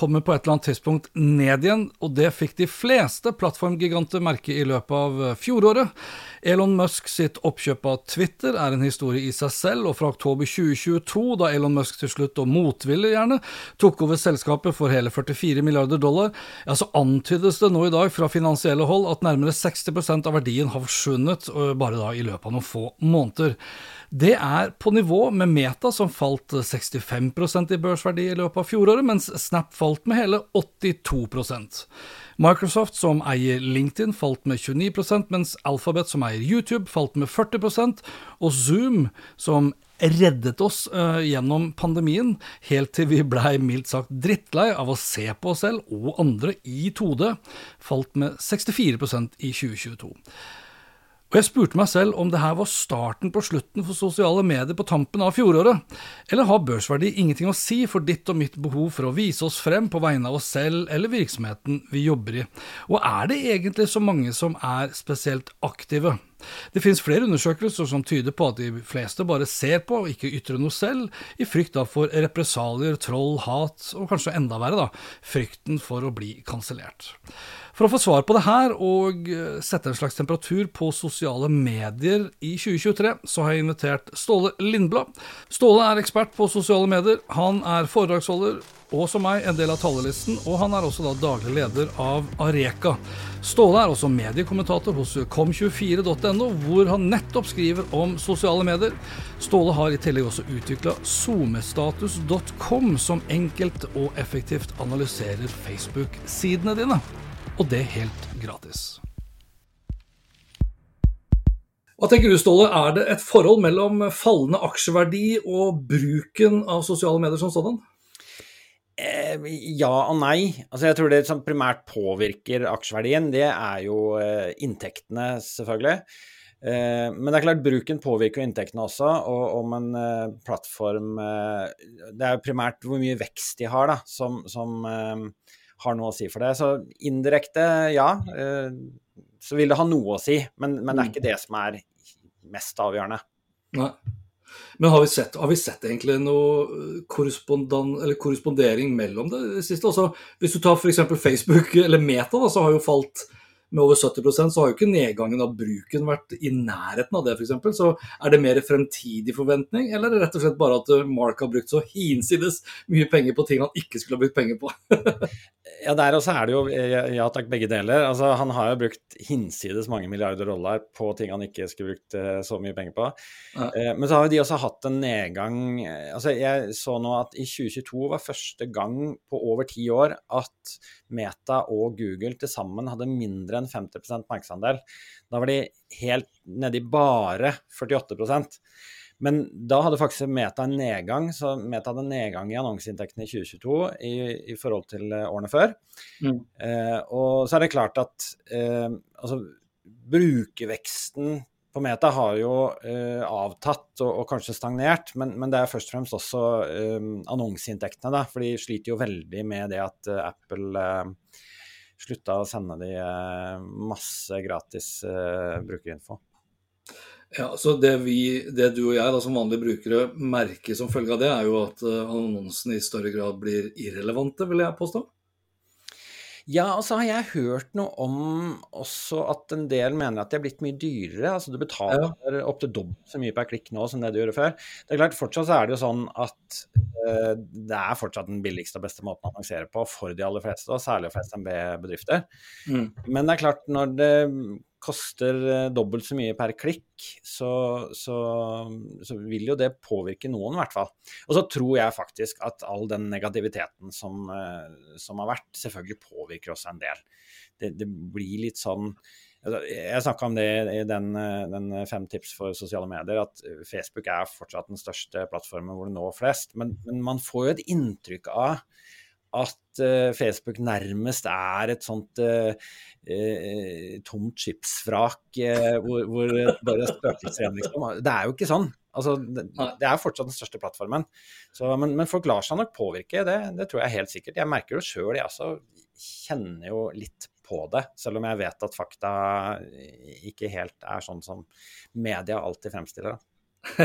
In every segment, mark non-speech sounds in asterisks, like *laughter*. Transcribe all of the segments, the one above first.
kommer på et eller annet tidspunkt ned igjen, og det fikk de fleste plattformgiganter merke i løpet av fjoråret. Elon Musk sitt oppkjøp av Twitter er en historie i seg selv, og fra oktober 2022, da Elon Musk til slutt, og motvillig gjerne, tok over selskapet for hele 44 milliarder dollar, ja, så antydes det nå i dag fra finansielle hold at nærmere 60% av verdien har forsvunnet bare da i løpet av noen få måneder. Det er på nivå med Meta, som falt 65 i børsverdi i løpet av fjoråret, mens Snap falt med hele 82% Microsoft, som eier LinkedIn, falt med 29% mens Alphabet, som eier YouTube, falt med 40% og Zoom, som reddet oss uh, gjennom pandemien, helt til vi blei mildt sagt drittlei av å se på oss selv og andre i 2D, falt med 64% i 2022. Og jeg spurte meg selv om det her var starten på slutten for sosiale medier på tampen av fjoråret, eller har børsverdi ingenting å si for ditt og mitt behov for å vise oss frem på vegne av oss selv eller virksomheten vi jobber i, og er det egentlig så mange som er spesielt aktive? Det finnes flere undersøkelser som tyder på at de fleste bare ser på og ikke ytrer noe selv, i frykt for represalier, troll, hat og kanskje enda verre, da, frykten for å bli kansellert. For å få svar på det her og eh, sette en slags temperatur på sosiale medier i 2023, så har jeg invitert Ståle Lindblad. Ståle er ekspert på sosiale medier. Han er foredragsholder og som meg en del av talerlisten, og han er også da daglig leder av Areka. Ståle er også mediekommentator hos kom24.no, hvor han nettopp skriver om sosiale medier. Ståle har i tillegg også utvikla zoomestatus.com, som enkelt og effektivt analyserer Facebook-sidene dine og det helt gratis. Hva tenker du, Ståle, er det et forhold mellom fallende aksjeverdi og bruken av sosiale medier som sådan? Eh, ja og nei. Altså jeg tror det som primært påvirker aksjeverdien, det er jo eh, inntektene, selvfølgelig. Eh, men det er klart bruken påvirker inntektene også, og om en plattform Det er jo primært hvor mye vekst de har, da, som, som har noe å si for det. Så indirekte, ja, eh, så vil det ha noe å si, men, men det er mm. ikke det som er mest avgjørende. Nei. Men har vi sett, har vi sett egentlig noe korrespondering mellom det, det siste? Altså, hvis du tar f.eks. Facebook eller Meta, da, så har jo falt med over 70% så har jo ikke nedgangen av bruken vært i nærheten av det, f.eks. Så er det mer fremtidig forventning, eller er det rett og slett bare at Mark har brukt så hinsides mye penger på ting han ikke skulle ha brukt penger på? *laughs* ja, der også er det jo ja takk, begge deler. Altså, han har jo brukt hinsides mange milliarder dollar på ting han ikke skulle brukt uh, så mye penger på. Ja. Men så har jo de også hatt en nedgang altså Jeg så nå at i 2022 var første gang på over ti år at Meta og Google til sammen hadde mindre enn 50% markedsandel. Da var de helt nedi bare 48% men da hadde faktisk Meta en nedgang, så Meta hadde en nedgang i annonseinntektene i 2022 i, i forhold til eh, årene før. Mm. Eh, og så er det klart at eh, altså, brukerveksten på Meta har jo eh, avtatt og, og, kanskje stagnert, men, men, det er først og fremst også eh, annonseinntektene. For de sliter jo veldig med det at uh, Apple uh, slutta å sende de uh, masse gratis brukerinfo. Ja, så det, vi, det du og jeg da, som vanlige brukere merker som følge av det, er jo at annonsene i større grad blir irrelevante, vil jeg påstå? Ja, og så har jeg hørt noe om også at en del mener at det er blitt mye dyrere. Altså du betaler ja. opptil dobbelt så mye per klikk nå som det du gjorde før. Det er klart, Fortsatt så er det jo sånn at uh, det er fortsatt den billigste og beste måten å annonsere på for de aller fleste, og særlig for SMB-bedrifter. Mm. Men det er klart, når det koster eh, dobbelt så mye per klikk, så, så, så, vil jo det påvirke noen, i hvert fall. Og så tror jeg faktisk at all den negativiteten som, eh, som har vært, selvfølgelig påvirker oss en del. Det, det blir litt sånn altså, jeg snakka om det i den, eh, den, fem tips for sosiale medier, at Facebook er fortsatt den største plattformen hvor det når flest. Men, men man får jo et inntrykk av at uh, Facebook nærmest er et sånt uh, uh, tomt skipsvrak hvor, hvor bare spøkelser igjen, liksom. Det er jo ikke sånn. Altså, det, er fortsatt den største plattformen. Så, men, men, folk lar seg nok påvirke, det, det, tror jeg helt sikkert. Jeg merker det sjøl, jeg også kjenner jo litt på det. Selv om jeg vet at fakta ikke helt er sånn som media alltid fremstiller det.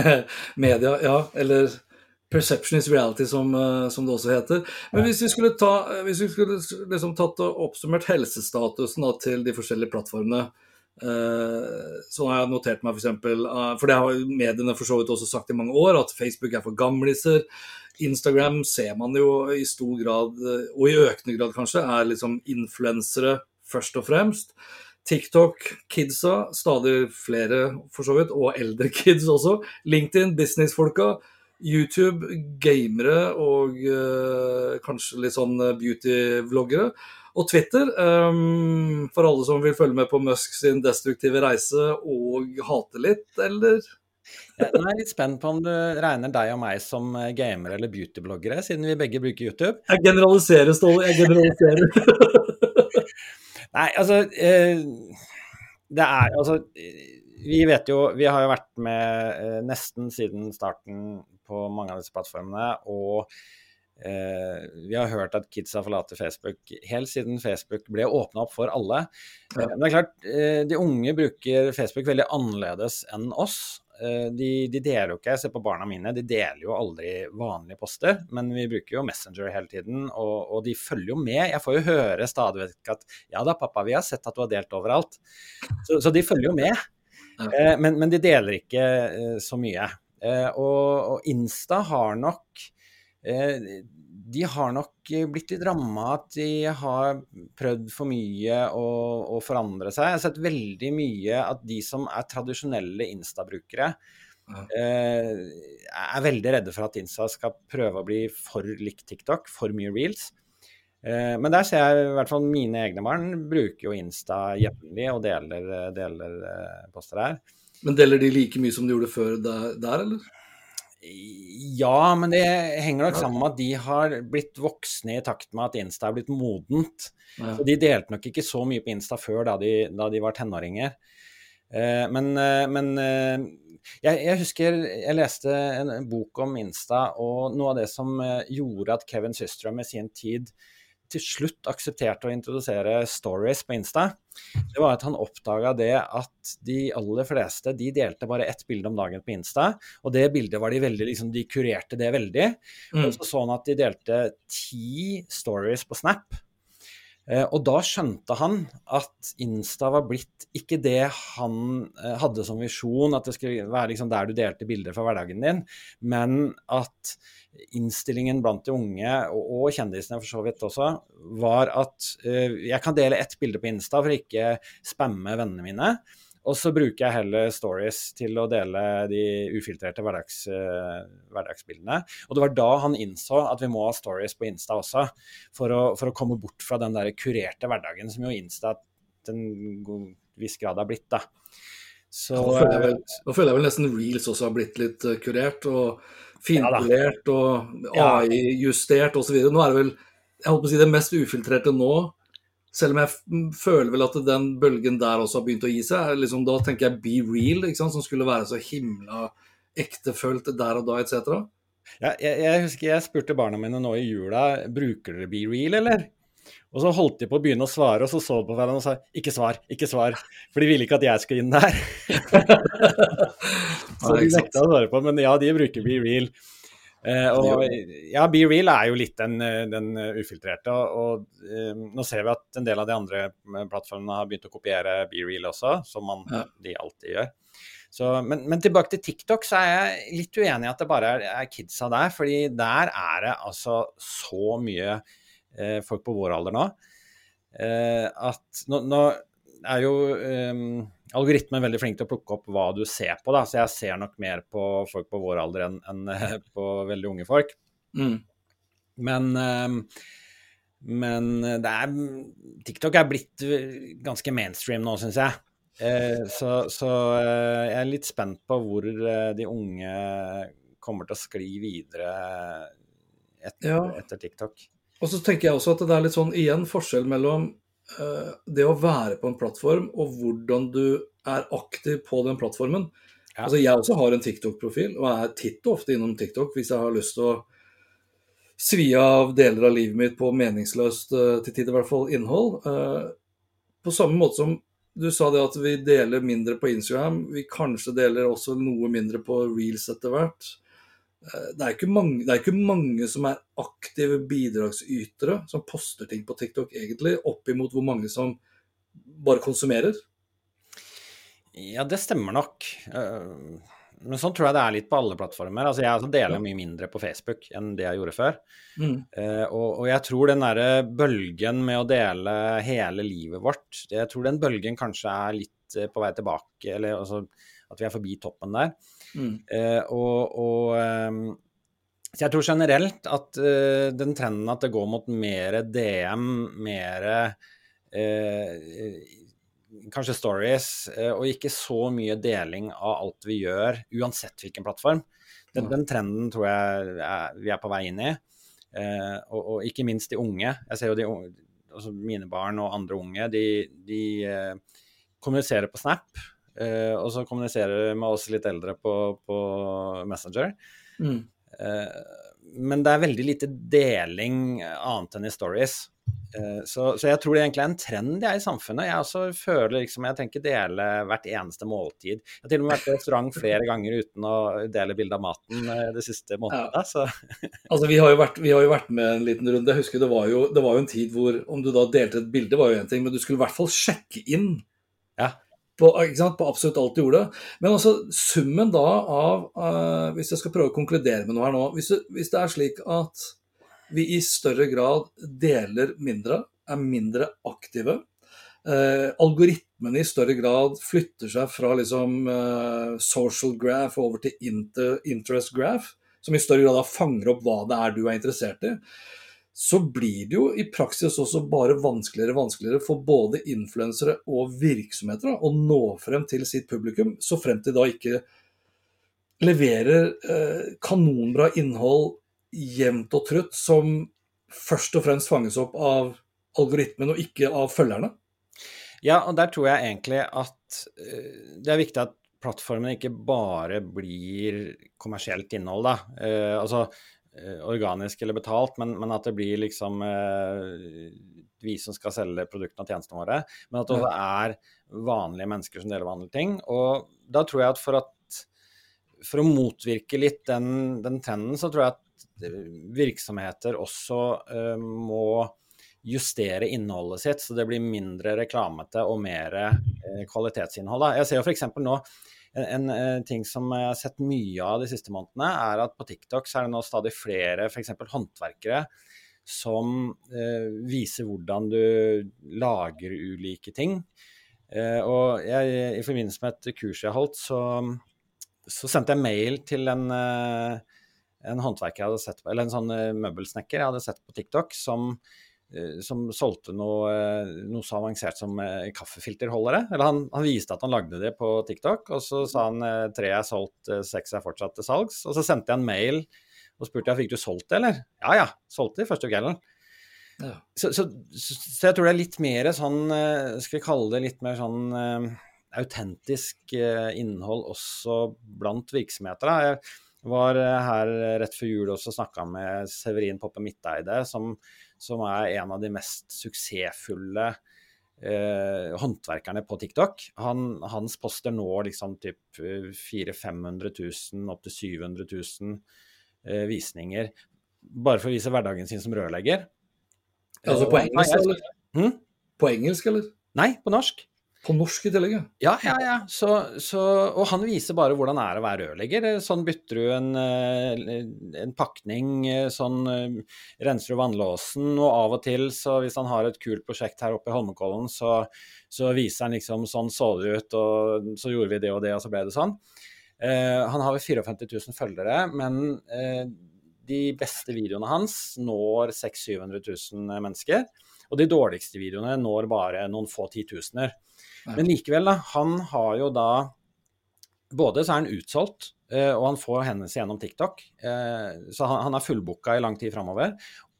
*laughs* media, ja. Eller Perception is reality, som, eh, som, det også heter. Men hvis vi skulle, ta, eh, hvis vi skulle liksom tatt og oppsummert helsestatusen da, til de forskjellige plattformene eh, så har jeg notert meg f.eks. For, eksempel, for det har mediene for så vidt også sagt i mange år, at Facebook er for gamliser. Instagram ser man jo i stor grad, og i økende grad kanskje, er liksom influensere først og fremst. TikTok, kidsa, stadig flere for så vidt, og eldre kids også. LinkedIn, businessfolka YouTube, gamere og eh, kanskje litt sånn eh, beauty-vloggere. Og Twitter, um, for alle som vil følge med på Musk sin destruktive reise og hate litt, eller? Jeg er litt spent på om du regner deg og meg som eh, gamere eller beautybloggere, siden vi begge bruker YouTube. Jeg generaliserer, Ståle. Jeg generaliserer. *laughs* Nei, altså eh, Det er altså Vi vet jo Vi har jo vært med nesten siden starten på mange av disse plattformene. Og eh, vi har hørt at kids har forlatt Facebook helt siden Facebook ble åpna opp for alle. Ja. Men det er klart, eh, de unge bruker Facebook veldig annerledes enn oss. Eh, de, de, deler jo ikke, jeg ser på barna mine, de deler jo aldri vanlige poster. Men vi bruker jo Messenger hele tiden, og, og de følger jo med. Jeg får jo høre stadig vekk at ja da, pappa, vi har sett at du har delt overalt. Så, så de følger jo med. Eh, men, men, de deler ikke eh, så mye. Eh, og, og, Insta har nok eh, de har nok blitt litt ramma at de har prøvd for mye å, å, forandre seg. Jeg har sett veldig mye at de som er tradisjonelle Insta-brukere, ja. eh, er veldig redde for at Insta skal prøve å bli for likt TikTok, for mye reels. Men der ser jeg i hvert fall mine egne barn bruker jo Insta jevnlig og deler, deler poster her. Men deler de like mye som de gjorde før der, der eller? Ja, men det henger nok sammen med at de har blitt voksne i takt med at Insta er blitt modent. Ja. Så de delte nok ikke så mye på Insta før da de, da de var tenåringer. Eh, men, eh, men eh, jeg, jeg, husker jeg leste en bok om Insta, og noe av det som gjorde at Kevin Systrom i sin tid til slutt aksepterte å introdusere stories på Insta, det var at han oppdaga det at de aller fleste de delte bare ett bilde om dagen på Insta. Og det bildet var de veldig liksom, De kurerte det veldig. Mm. Og så så han at de delte ti stories på Snap. Eh, og da skjønte han at Insta var blitt ikke det han eh, hadde som visjon, at det skulle være liksom der du delte bilder fra hverdagen din, men at innstillingen blant de unge, og, kjendisene for så vidt også, var at uh, jeg kan dele ett bilde på Insta for ikke spamme vennene mine. Og så bruker jeg heller stories til å dele de ufiltrerte hverdags, uh, hverdagsbildene. Og det var da han innså at vi må ha stories på Insta også, for å, for å komme bort fra den der kurerte hverdagen som jo Insta til en viss grad har blitt. da. Så, nå, føler vel, nå, føler jeg vel, nesten reels også har blitt litt uh, kurert. og finpolert og AI-justert osv. Nå er det vel jeg håper å si det mest ufiltrerte nå, selv om jeg føler vel at den bølgen der også har begynt å gi seg. Liksom, da tenker jeg Be Real, som skulle være så himla ektefølt der og da, etc. Ja, jeg, jeg, husker jeg spurte barna mine nå i jula bruker dere Be Real, eller? Og så holdt de på å begynne å svare, og så så de på hverandre og sa ikke svar, ikke svar. For de ville ikke at jeg skulle inn der. *laughs* så de nekta å svare på, men ja, de bruker Be Real. Uh, og ja, Be Real er jo litt den, den ufiltrerte. Og, og nå ser vi at en del av de andre plattformene har begynt å kopiere Be Real også, som man, ja. de alltid gjør. Så, men, men, tilbake til TikTok, så er jeg litt uenig i at det bare er, er, kidsa der. fordi der er det altså så mye eh, folk på vår alder nå eh, at nå, nå, er jo um, algoritmen veldig flink til å plukke opp hva du ser på, da. Så jeg ser nok mer på folk på vår alder enn, enn eh, på veldig unge folk. Mm. Men um, men det er, TikTok er blitt ganske mainstream nå, syns jeg. Eh, så, så eh, jeg er litt spent på hvor eh, de unge kommer til å skli videre etter, ja. etter, TikTok. Og så tenker jeg også at det er litt sånn igjen forskjell mellom det å være på en plattform og hvordan du er aktiv på den plattformen. Ja. Altså Jeg også har en TikTok-profil og er titt og ofte innom TikTok hvis jeg har lyst til å svi av deler av livet mitt på meningsløst, uh, til tider i hvert fall, innhold. Uh, på samme måte som du sa det at vi deler mindre på Instagram. Vi kanskje deler også noe mindre på reels etter hvert. Eh, det er, mange, det er ikke mange, som er aktive bidragsytere som poster ting på TikTok, egentlig, oppimot hvor mange som bare konsumerer. Ja, det stemmer nok. Uh, men sånn tror jeg det er litt på alle plattformer. Altså, jeg deler mye mindre på Facebook enn det jeg gjorde før. Mm. Uh, og, og, jeg tror den derre bølgen med å dele hele livet vårt, jeg tror den bølgen kanskje er litt på vei tilbake, eller altså at vi er forbi toppen der. Mm. Uh, og, og um, så jeg tror generelt at den trenden at det går mot mer DM, mer kanskje stories, eh, og ikke så mye deling av alt vi gjør, uansett hvilken plattform. Den, den trenden tror jeg er, vi er på vei inn i. Eh, og, og, ikke minst de unge. Jeg ser jo de unge, altså mine barn og andre unge, de, de eh, kommuniserer på Snap. Eh, og så kommuniserer du med oss litt eldre på, på Messenger. Mm. Uh, men det er veldig lite deling annet enn i stories. Uh, så, så, jeg tror det egentlig er en trend jeg i samfunnet. Jeg også føler liksom, jeg tenker dele hvert eneste måltid. Jeg har til og med vært på restaurant flere ganger uten å dele bilde av maten eh, de siste månedene. Ja. *laughs* altså, vi har, vært, vi har, jo vært, med en liten runde. Jeg husker det var, jo, det var jo en tid hvor om du da delte et bilde, var jo én ting, men du skulle i hvert fall sjekke inn. Ja. På, på, absolutt alt du gjorde. Men altså summen da av uh, Hvis jeg skal prøve å konkludere med noe her nå. Hvis det, hvis det er slik at vi i større grad deler mindre, er mindre aktive. uh, algoritmene i større grad flytter seg fra liksom, uh, social graph over til inter, interest graph, som i større grad fanger opp hva det er du er interessert i. Så blir det jo i praksis også bare vanskeligere og vanskeligere for både influensere og virksomheter å nå frem til sitt publikum, så frem til da ikke leverer eh, kanonbra innhold jevnt og trutt som først og fremst fanges opp av algoritmen og ikke av følgerne? Ja, og der tror jeg egentlig at uh, det er viktig at plattformen ikke bare blir kommersielt innhold, da. Uh, altså organisk eller betalt, men, men, at det blir liksom vi som skal selge produktene og tjenestene våre. Men at det også er vanlige mennesker som deler vanlige ting. Og da tror jeg at for at for å motvirke litt den, den trenden, så tror jeg at virksomheter også eh, må justere innholdet sitt, så det blir mindre reklamete og mer eh, kvalitetsinnhold. Da. Jeg ser jo f.eks. nå en, en, eh, ting som jeg har sett mye av de siste månedene, er at på TikTok så er det nå stadig flere f.eks. håndverkere som eh, viser hvordan du lager ulike ting. og jeg, i forbindelse med et kurs jeg holdt, så, så sendte jeg mail til en en håndverker jeg hadde sett eller en sånn uh, møbelsnekker jeg hadde sett på TikTok, som, som solgte noe, uh, noe, så avansert som kaffefilterholdere. Eller han, han, viste at han lagde det på TikTok, og så sa han tre er solgt, seks er fortsatt til salgs. Og så sendte jeg en mail og spurte jeg fikk du solgt det, eller? Ja ja, solgte det første kvelden. Ja. Så, så, så, så, jeg tror det er litt mer sånn, skal vi kalle det litt mer sånn autentisk innhold også blant virksomheter. Da. Jeg, var eh, her rett før jul også snakka med Severin Poppe Midteide, som, som, er en av de mest suksessfulle eh, håndverkerne på TikTok. Han, hans poster når liksom typ 400 000-500 000, opp til 700 000 eh, visninger bare for å vise hverdagen sin som rørlegger. Altså på engelsk, eller? Hmm? På engelsk, eller? Nei, på norsk. På norsk i tillegg, ja. Ja, ja, så, så, og han viser bare hvordan det er å være rørlegger. Sånn bytter du en, en pakning, sånn renser du vannlåsen, og av og til, så hvis han har et kult prosjekt her oppe i Holmenkollen, så, så viser han liksom sånn så det ut, og så gjorde vi det og det, og så ble det sånn. Uh, han har vel 54 000 følgere, men uh, de beste videoene hans når 600 000-700 000 mennesker. Og de dårligste videoene når bare noen få titusener. Men likevel, da. Han har jo da Både så er han utsolgt, eh, og han får hendelser gjennom TikTok. Eh, så han er fullbooka i lang tid framover.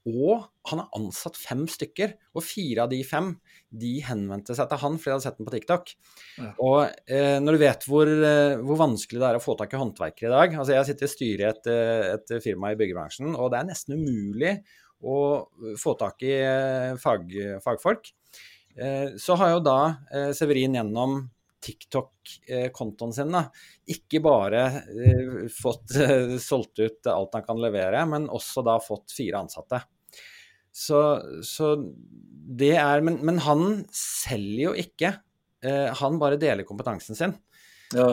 Og han har ansatt fem stykker, og fire av de fem de henvendte seg til han fordi de hadde sett den på TikTok. Ja. Og eh, når du vet hvor, eh, hvor, vanskelig det er å få tak i håndverkere i dag altså Jeg sitter i styret i et, et, firma i byggebransjen, og det er nesten umulig å få tak i fag, fagfolk. Eh, så har jo da eh, Severin gjennom TikTok-kontoen sin da, ikke bare uh, fått *laughs* solgt ut alt han kan levere, men også da fått fire ansatte. Så, så det er men, men, han selger jo ikke. han bare deler kompetansen sin. Ja.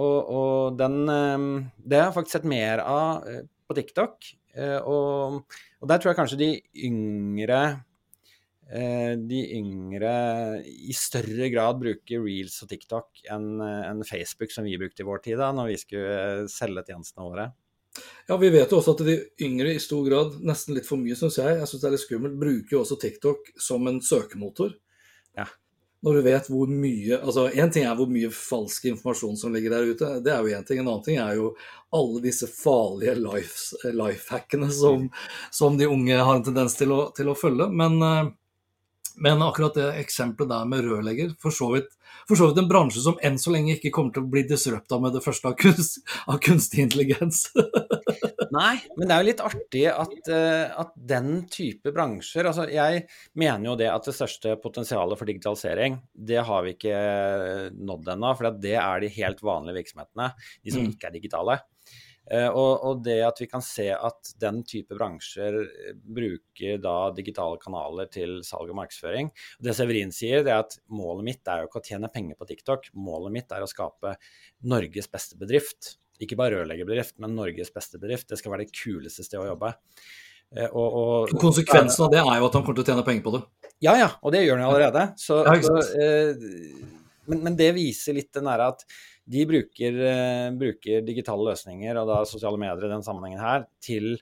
og, og den Det har jeg faktisk sett mer av på TikTok. og, og der tror jeg kanskje de yngre Eh, de yngre i større grad bruker reels og TikTok enn en Facebook, som vi brukte i vår tid da når vi skulle eh, selge tjenestene våre. Ja, Vi vet jo også at de yngre i stor grad, nesten litt for mye syns jeg, jeg synes det er litt skummelt, bruker jo også TikTok som en søkemotor. Ja. Når du vet hvor mye altså Én ting er hvor mye falsk informasjon som ligger der ute, det er jo en ting. En annen ting er jo alle disse farlige lifehackene som, som, de unge har en tendens til å, til å følge. Men uh, men akkurat det eksempelet der med rørlegger, for så, vidt, for så vidt en bransje som enn så lenge ikke kommer til å bli disrupta med det første av, kunst, av kunstig intelligens. *laughs* Nei, men det er jo litt artig at, uh, at, den type bransjer altså Jeg mener jo det at det største potensialet for digitalisering, det har vi ikke nådd ennå. For det er de helt vanlige virksomhetene, de som mm. ikke er digitale. Eh, og, og, det at vi kan se at den type bransjer eh, bruker da digitale kanaler til salg og markedsføring. Det Severin sier, det er at målet mitt er jo ikke å tjene penger på TikTok. Målet mitt er å skape Norges beste bedrift. Ikke bare rørleggerbedrift, men Norges beste bedrift. Det skal være det kuleste stedet å jobbe. Eh, og, og, Konsekvensen av det er jo at han kommer til å tjene penger på det. Ja, ja, og det gjør han allerede. Så, ja, så, men, men, det viser litt den derre at de bruker, uh, bruker, digitale løsninger, og da sosiale medier i den sammenhengen her, til,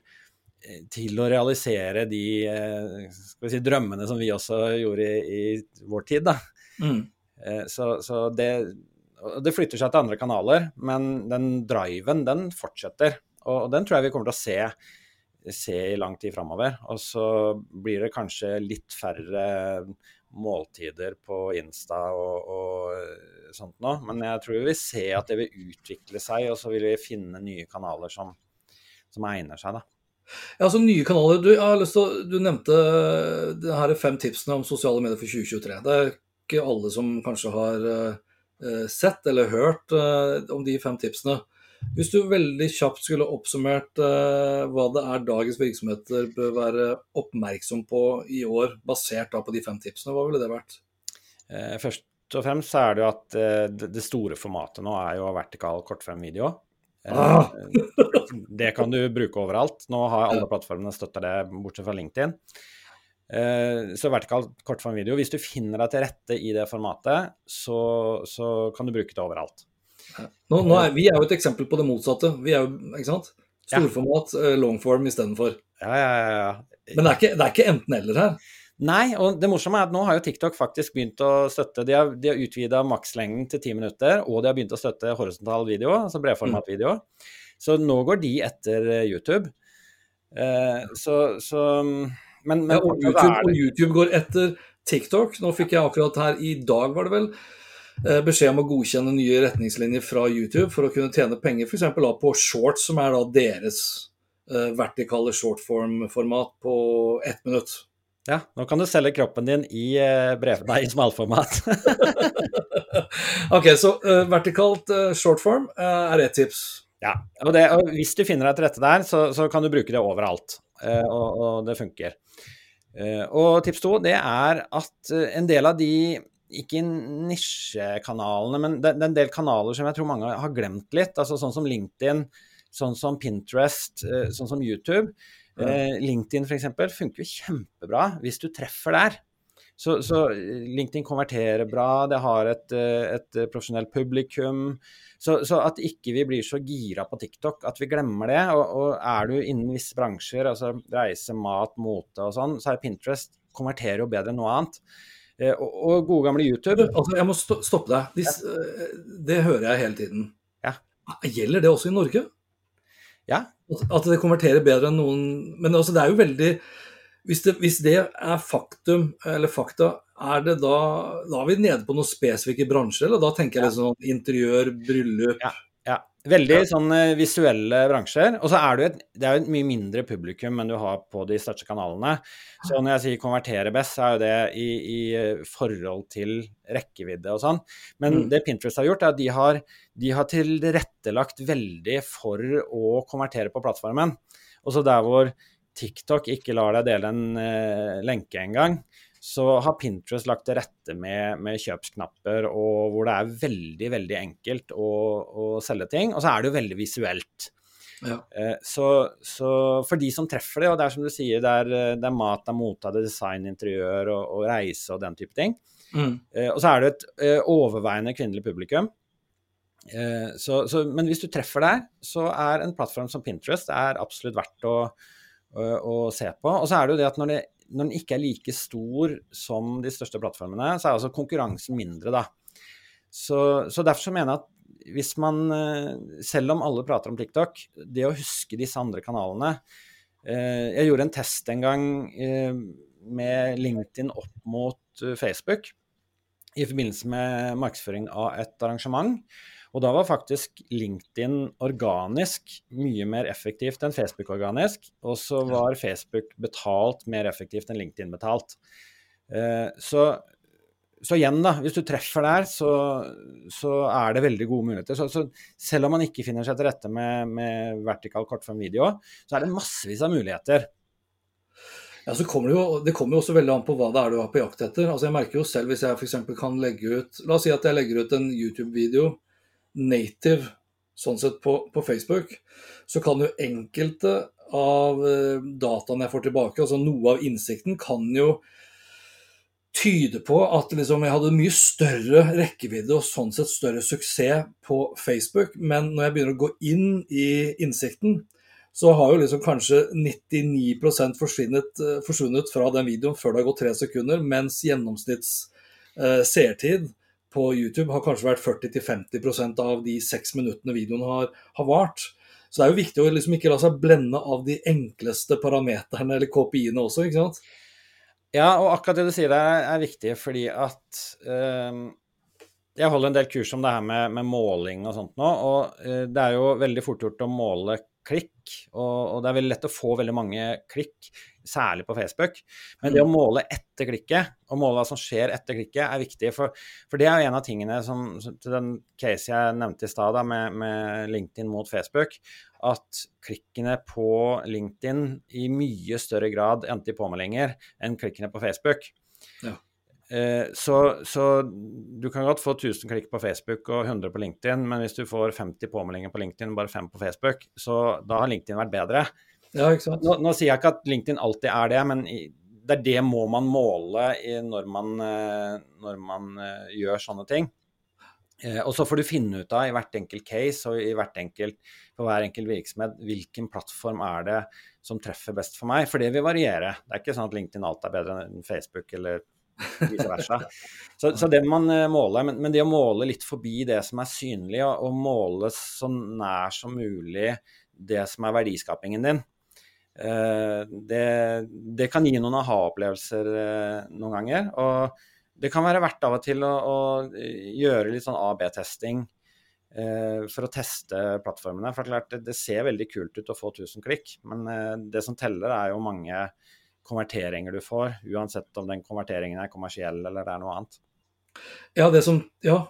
eh, til å realisere de uh, si, drømmene som vi også gjorde i, i vår tid. Mm. Så, så det, det, flytter seg til andre kanaler, men den driven, den fortsetter. Og, og den tror jeg vi kommer til å se, se i lang tid framover. Og så blir det kanskje litt færre måltider på Insta og, og sånt nå. Men jeg tror vi vil se at det vil utvikle seg, og så vil vi finne nye kanaler som, som egner seg. da. Ja, altså nye kanaler. Du, å, du nevnte det her fem tipsene om sosiale medier for 2023. Det er ikke alle som kanskje har uh, sett eller hørt uh, om de fem tipsene. Hvis du veldig kjapt skulle oppsummert eh, hva det er dagens virksomheter bør være oppmerksom på i år, basert da på de fem tipsene, hva ville det vært? Eh, først og fremst er det jo at eh, det store formatet nå er jo vertikal kortfilmvideo. Ah. *laughs* det kan du bruke overalt. Nå har alle plattformene støtta det, bortsett fra LinkedIn. Så vertikal kortformvideo, hvis du finner deg til rette i det formatet, så, så kan du bruke det overalt. Nå, nå er, vi er jo et eksempel på det motsatte. Vi er jo, ikke sant? Storformat. Eh, longform istedenfor. Ja, ja, ja, ja. Men det er ikke, ikke enten-eller her. Nei, og det morsomme er at nå har jo TikTok faktisk begynt å støtte De har, de har utvida makslengden til ti minutter, og de har begynt å støtte horisontal video, altså bredformatvideo. Mm. Så nå går de etter eh, YouTube. Eh, så, så men, men ja, og, YouTube, og YouTube går etter TikTok. Nå fikk jeg akkurat her i dag, var det vel, beskjed om å godkjenne nye retningslinjer fra YouTube for å kunne tjene penger f.eks. på shorts, som er da deres uh, vertikale shortform-format på ett minutt. Ja, nå kan du selge kroppen din i, uh, brev, nei, i smalformat. *laughs* ok, så uh, vertikalt uh, shortform er ett tips. Ja, og, det, og, hvis du finner deg til rette der, så, så kan du bruke det overalt. Uh, og, og, det funker. Uh, og tips to, det er at uh, en del av de, ikke nisjekanalene, men det, det, er en del kanaler som jeg tror mange har glemt litt. altså Sånn som LinkedIn, sånn som Pinterest, sånn som YouTube. Ja. LinkedIn f.eks. funker jo kjempebra hvis du treffer der. Så, så, LinkedIn konverterer bra, det har et, et profesjonelt publikum. Så, så, at ikke vi blir så gira på TikTok at vi glemmer det. Og, og er du innen visse bransjer, altså reise, mat, mote og sånn, så er Pinterest konverterer jo bedre enn noe annet. Eh, og, og, gode gamle YouTube. Altså, jeg må stoppe deg. De, ja. Eh, det hører jeg hele tiden. Ja. Gjelder det også i Norge? Ja. At, det konverterer bedre enn noen Men altså, det er jo veldig hvis det, hvis det, er faktum, eller fakta, er det da Da er vi nede på noen spesifikke bransjer, eller da tenker jeg liksom sånn interiør, bryllup ja. Veldig ja. sånn uh, visuelle bransjer. Og så er det et, det er jo et mye mindre publikum enn du har på de største kanalene. Så når jeg sier konvertere best, så er jo det i, i eh, forhold til rekkevidde og sånn. Men mm. det Pinterest har gjort, er at de har, de har tilrettelagt veldig for å konvertere på plattformen. Og så der hvor TikTok ikke lar deg dele en uh, lenke engang, så har Pinterest lagt til rette med, med, kjøpsknapper, og hvor det er veldig, veldig enkelt å, å selge ting. Og så er det jo veldig visuelt. Ja. Uh, så, så, for de som treffer det, og det er som du sier, det er, det er mat, det er mote, det er design, interiør og, og, reise og den type ting. Mm. Uh, og så er det et overveiende kvinnelig publikum. Så, så, men hvis du treffer der, så er en plattform som Pinterest er absolutt verdt å, å se på. Og så er det jo det at når, det, når, den ikke er like stor som de største plattformene, så er altså konkurransen mindre, da. Så, så derfor så mener jeg at hvis man, eh, selv om alle prater om TikTok, det å huske disse andre kanalene eh, Jeg gjorde en test en gang eh, med LinkedIn opp mot Facebook i forbindelse med markedsføring av et arrangement. Og da var faktisk LinkedIn organisk mye mer effektivt enn Facebook organisk. Og så var Facebook betalt mer effektivt enn LinkedIn betalt. Eh, så, så igjen, da, hvis du treffer der, så, så er det veldig gode muligheter. Så, så, selv om man ikke finner seg til rette med, med vertikal kortform video, så er det massevis av muligheter. Ja, så kommer det, jo, det kommer jo også veldig an på hva det er du er på jakt etter. Altså Jeg merker jo selv hvis jeg f.eks. kan legge ut La oss si at jeg legger ut en YouTube-video native sånn sett på, på, Facebook, så kan jo enkelte av eh, dataene jeg får tilbake, altså noe av innsikten, kan jo tyde på at liksom jeg hadde mye større rekkevidde og sånn sett større suksess på Facebook. Men når jeg begynner å gå inn i innsikten, så har jo liksom kanskje 99 forsvunnet, eh, forsvunnet fra den videoen før det har gått tre sekunder, mens gjennomsnitts eh, seertid på YouTube har kanskje vært 40-50% av de seks minuttene videoen har, har, vart. Så det er jo viktig å liksom ikke la seg blende av de enkleste parameterne eller KPI-ene også, ikke sant? Ja, og akkurat det du sier der er viktig, fordi at øh, Jeg holder en del kurs om det her med, med måling og sånt nå, og øh, det er jo veldig fort gjort å måle klikk, og, og, det er veldig lett å få veldig mange klikk særlig på Facebook. Men det å mm. måle etter klikket, og måle hva som skjer etter klikket, er viktig. For, for det er jo en av tingene som, til den case jeg nevnte i stad med, med, LinkedIn mot Facebook, at klikkene på LinkedIn i mye større grad endte i påmeldinger enn klikkene på Facebook. Ja. Eh, så, så, du kan godt få 1000 klikk på Facebook og 100 på LinkedIn, men hvis du får 50 påmeldinger på LinkedIn og bare 5 på Facebook, så da har LinkedIn vært bedre. Ja, ikke sant? Nå, nå, sier jeg ikke at LinkedIn alltid er det, men det er det må man måle når man, eh, når man eh, gjør sånne ting. Eh, og så får du finne ut av i hvert enkelt case og i hvert enkelt, for hver enkelt virksomhet hvilken plattform er det som treffer best for meg. For det vil variere. Det er ikke sånn at LinkedIn alt er bedre enn Facebook eller vice versa. Så, så det man måler, men, men, det å måle litt forbi det som er synlig, og, og måle så nær som mulig det som er verdiskapingen din, det, det, kan gi noen aha-opplevelser eh, noen ganger. Og det kan være verdt av og til å, å gjøre litt sånn AB-testing eh, for å teste plattformene. For klart, det, det, ser veldig kult ut å få 1000 klikk, men det som teller, er jo mange konverteringer du får, uansett om den konverteringen er kommersiell eller det er noe annet. Ja det, som, ja,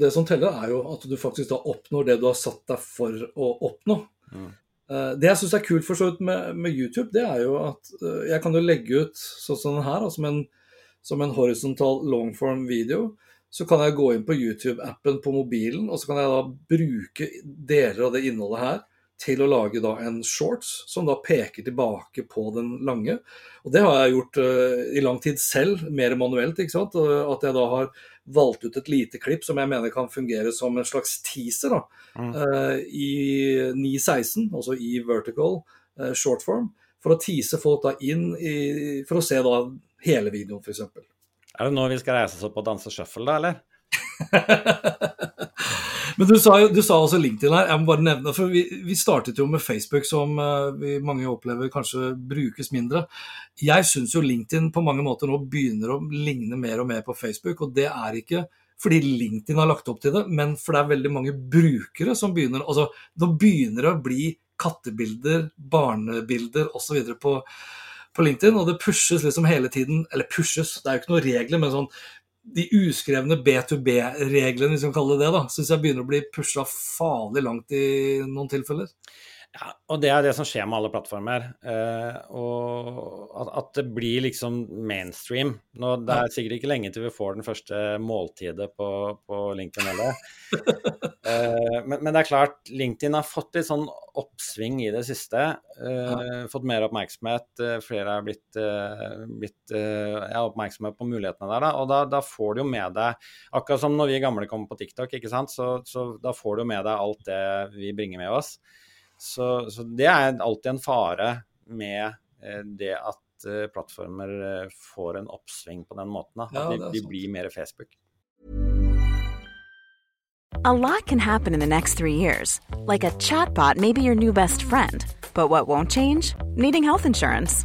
det som teller, er jo at du faktisk da oppnår det du har satt deg for å oppnå. Mm. Eh, det jeg syns er kult for så vidt med, med, YouTube, det er jo at eh, jeg kan jo legge ut sånn som den her, som en, som en horisontal longform video. Så kan jeg gå inn på YouTube-appen på mobilen, og så kan jeg da bruke deler av det innholdet her til å lage da en shorts som da peker tilbake på den lange. Og det har jeg gjort uh, i lang tid selv, mer manuelt. ikke sant? At jeg da har valgt ut et lite klipp som jeg mener kan fungere som en slags teaser da, mm. uh, i 9.16, altså i vertical uh, short form, for å tease folk da inn i, for å se da hele videoen, f.eks. Er det nå vi skal reise oss opp og danse shuffle, da, eller? *laughs* Men du sa, du sa, også LinkedIn her. Jeg må bare nevne, for Vi, vi startet jo med Facebook, som uh, vi mange opplever kanskje brukes mindre. Jeg syns jo LinkedIn på mange måter nå begynner å ligne mer og mer på Facebook. Og det er ikke fordi LinkedIn har lagt opp til det, men for det er veldig mange brukere som begynner altså Nå begynner det å bli kattebilder, barnebilder osv. På, på LinkedIn, og det pushes liksom hele tiden Eller pushes, det er jo ikke noen regler, men sånn de uskrevne B2B-reglene, hvis vi kan kalle det det, syns jeg begynner å bli pusha farlig langt i noen tilfeller. Ja, og det er det som skjer med alle plattformer. Eh, og at, at, det blir liksom mainstream. Nå, det er sikkert ikke lenge til vi får den første måltidet på, på LinkedIn heller. *laughs* eh, men, men, det er klart, LinkedIn har fått litt sånn oppsving i det siste. Eh, fått mer oppmerksomhet. Eh, flere har blitt, eh, blitt eh, ja, oppmerksomme på mulighetene der. Da. Og da, da, får du jo med deg, akkurat som når vi gamle kommer på TikTok, ikke sant? Så, så da får du jo med deg alt det vi bringer med oss. Så, så, det er alltid en fare med eh, det at eh, plattformer eh, får en oppsving på den måten. At ja, de, de blir mer Facebook. A lot can happen in the next three years. Like a chatbot may be your new best friend. But what won't change? Needing health insurance.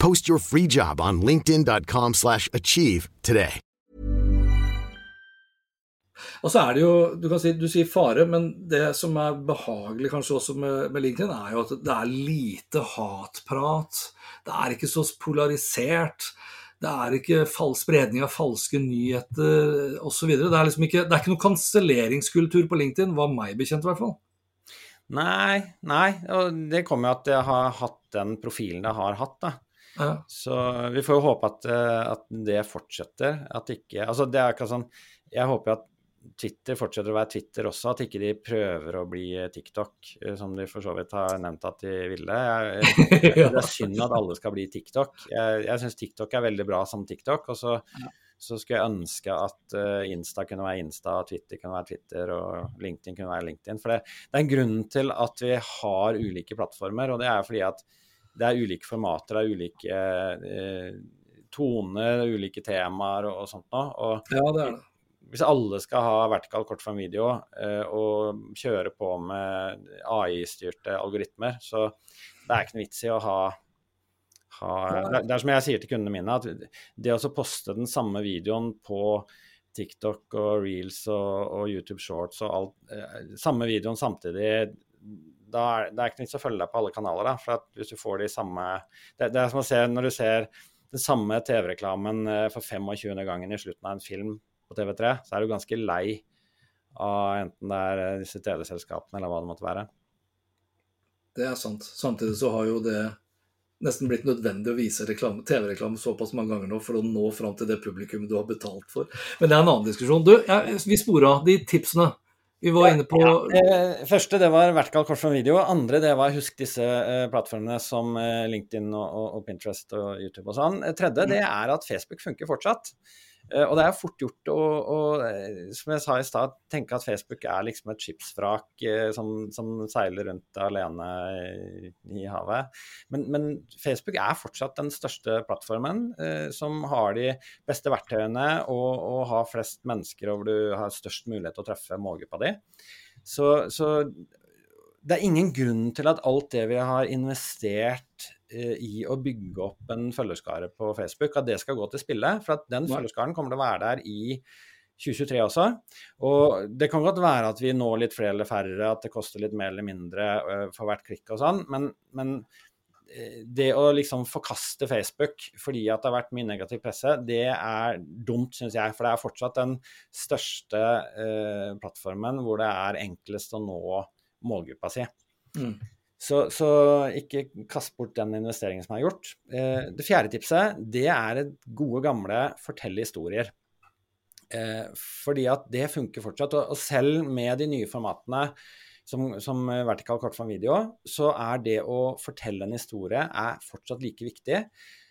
Post your free job on linkedin.com slash achieve today. Og så er det jo, du kan si, du sier fare, men det som er behagelig kanskje også med, med LinkedIn, er jo at det er lite hatprat. Det er ikke så polarisert. Det er ikke spredning av falske nyheter osv. Det, er liksom ikke, det er ikke noen kanselleringskultur på LinkedIn, var meg bekjent i hvert fall. Nei, nei. Og det kommer jo at jeg har hatt den profilen jeg har hatt, da. Ja. Så vi får jo håpe at, eh, at, det fortsetter. At ikke Altså, det er ikke sånn Jeg håper at Twitter fortsetter å være Twitter også, at ikke de prøver å bli TikTok, eh, som de for så vidt har nevnt at de ville. Jeg, jeg, *laughs* det er synd at alle skal bli TikTok. Jeg, jeg syns TikTok er veldig bra som TikTok. og så, så skulle jeg ønske at Insta kunne være Insta, Twitter kunne være Twitter og LinkedIn kunne være LinkedIn. For det, det er en grunn til at vi har ulike plattformer, og det er fordi at det er ulike formater, det er ulike eh, toner, ulike temaer og, og sånt noe. Ja, det er det hvis alle skal ha vertikal kortformvideo eh, og kjøre på med AI-styrte algoritmer, så det er ikke noe vits i å ha, ha det, er som jeg sier til kundene mine, at det å poste den samme videoen på TikTok og Reels og, og YouTube Shorts og alt, eh, samme videoen samtidig da er, det er ikke vits å følge deg på alle kanaler. Da, for hvis du får de samme det, det er som å se når du ser den samme TV-reklamen eh, for 25. gangen i slutten av en film på TV3, så er du ganske lei av enten det er disse TV-selskapene eller hva det måtte være. Det er sant. Samtidig så har jo det nesten blitt nødvendig å vise TV-reklame såpass mange ganger nå for å nå fram til det publikummet du har betalt for. Men det er en annen diskusjon. Du, jeg, vi spora de tipsene. Vi var inne på ja, eh, Første det var vertikal korsform video. Andre det var husk disse eh, plattformene som eh, LinkedIn og, og, og, Pinterest og YouTube og sånn. Tredje det er at Facebook funker fortsatt. Eh, og det er fort gjort å, eh, som jeg sa i stad, tenke at Facebook er liksom et skipsvrak eh, som, som, seiler rundt alene i, havet. Men, men, Facebook er fortsatt den største plattformen som har de beste verktøyene og, og, har flest mennesker, og hvor du har størst mulighet til å treffe målgruppa di. Så, så det er ingen grunn til at alt det vi har investert eh, i å bygge opp en følgerskare på Facebook, at det skal gå til spille. For at den følgerskaren kommer til å være der i 2023 også. Og det kan godt være at vi når litt flere eller færre, at det koster litt mer eller mindre eh, for hvert klikk og sånn, men, men uh, det å liksom forkaste Facebook fordi at det har vært mye negativ presse, det er dumt, syns jeg. For det er fortsatt den største uh, plattformen hvor det er enklest å nå målgruppa si. Mm. Så, så, ikke kast bort den investeringen som er gjort. Eh, det fjerde tipset det er gode, gamle fortelle historier. Eh, fordi at det funker fortsatt. Og, og, selv med de nye formatene som, som vertikal kortform video, så er det å fortelle en historie er fortsatt like viktig.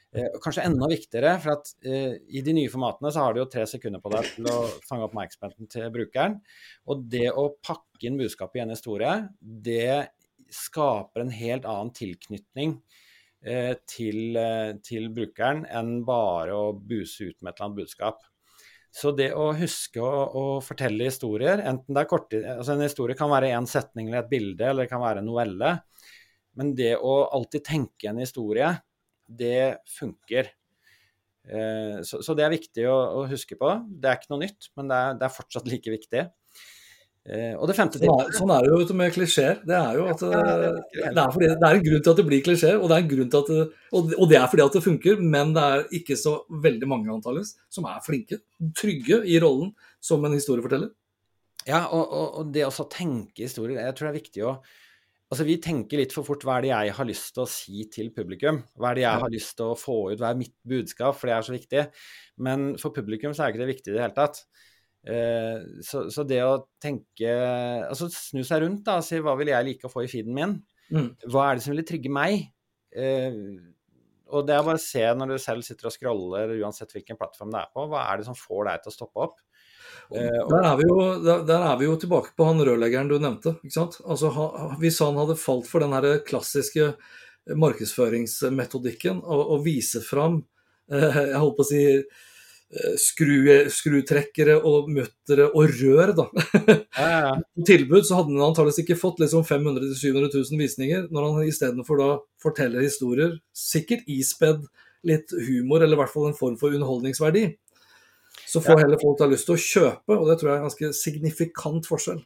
Eh, kanskje enda viktigere, for at eh, i de nye formatene så har du jo tre sekunder på deg til å fange oppmerksomheten til brukeren. Og det å pakke inn budskapet i en historie, det skaper en helt annen tilknytning eh, til, til, brukeren enn bare å buse ut med et eller annet budskap. Så det å huske å, å fortelle historier, enten det er korte altså En historie kan være én setning eller et bilde, eller det kan være en novelle. Men det å alltid tenke en historie, det funker. Eh, så, så, det er viktig å, å, huske på. Det er ikke noe nytt, men det er, det er fortsatt like viktig. Eh, og det femte sånn, er, sånn er det jo med klisjeer. Det er jo at det er, fordi, det er en grunn til at det blir klisjeer, og, og, og, det er fordi at det funker, men det er ikke så veldig mange antallet som er flinke, trygge i rollen som en historieforteller. Ja, og, og det å tenke historier, jeg tror det er viktig å Altså, Vi tenker litt for fort hva er det jeg har lyst til å si til publikum? Hva er det jeg har lyst til å få ut? Hva er mitt budskap? For det er så viktig. Men for publikum så er ikke det viktig i det hele tatt. Uh, så, så, det å tenke Altså snu seg rundt da, og si hva vil jeg like å få i feeden min? Mm. Hva er det som ville trigge meg? Uh, og det er bare å se når du selv sitter og scroller, uansett hvilken plattform det er på, hva er det som får deg til å stoppe opp? Eh, der er, jo, der, der er, vi jo, tilbake på han rørleggeren du nevnte. Altså, Hvis han hadde falt for den klassiske markedsføringsmetodikken og, vise fram eh, jeg holdt på å si eh, skru, skrutrekkere og muttere og rør, da. *laughs* Ja, ja. tilbud så hadde han antakeligvis ikke fått liksom 500 000-700 000 visninger, når han istedenfor da forteller historier, sikkert ispedd litt humor, eller i hvert fall en form for underholdningsverdi. Så får heller folk da lyst til å kjøpe, og det tror jeg er en ganske signifikant forskjell.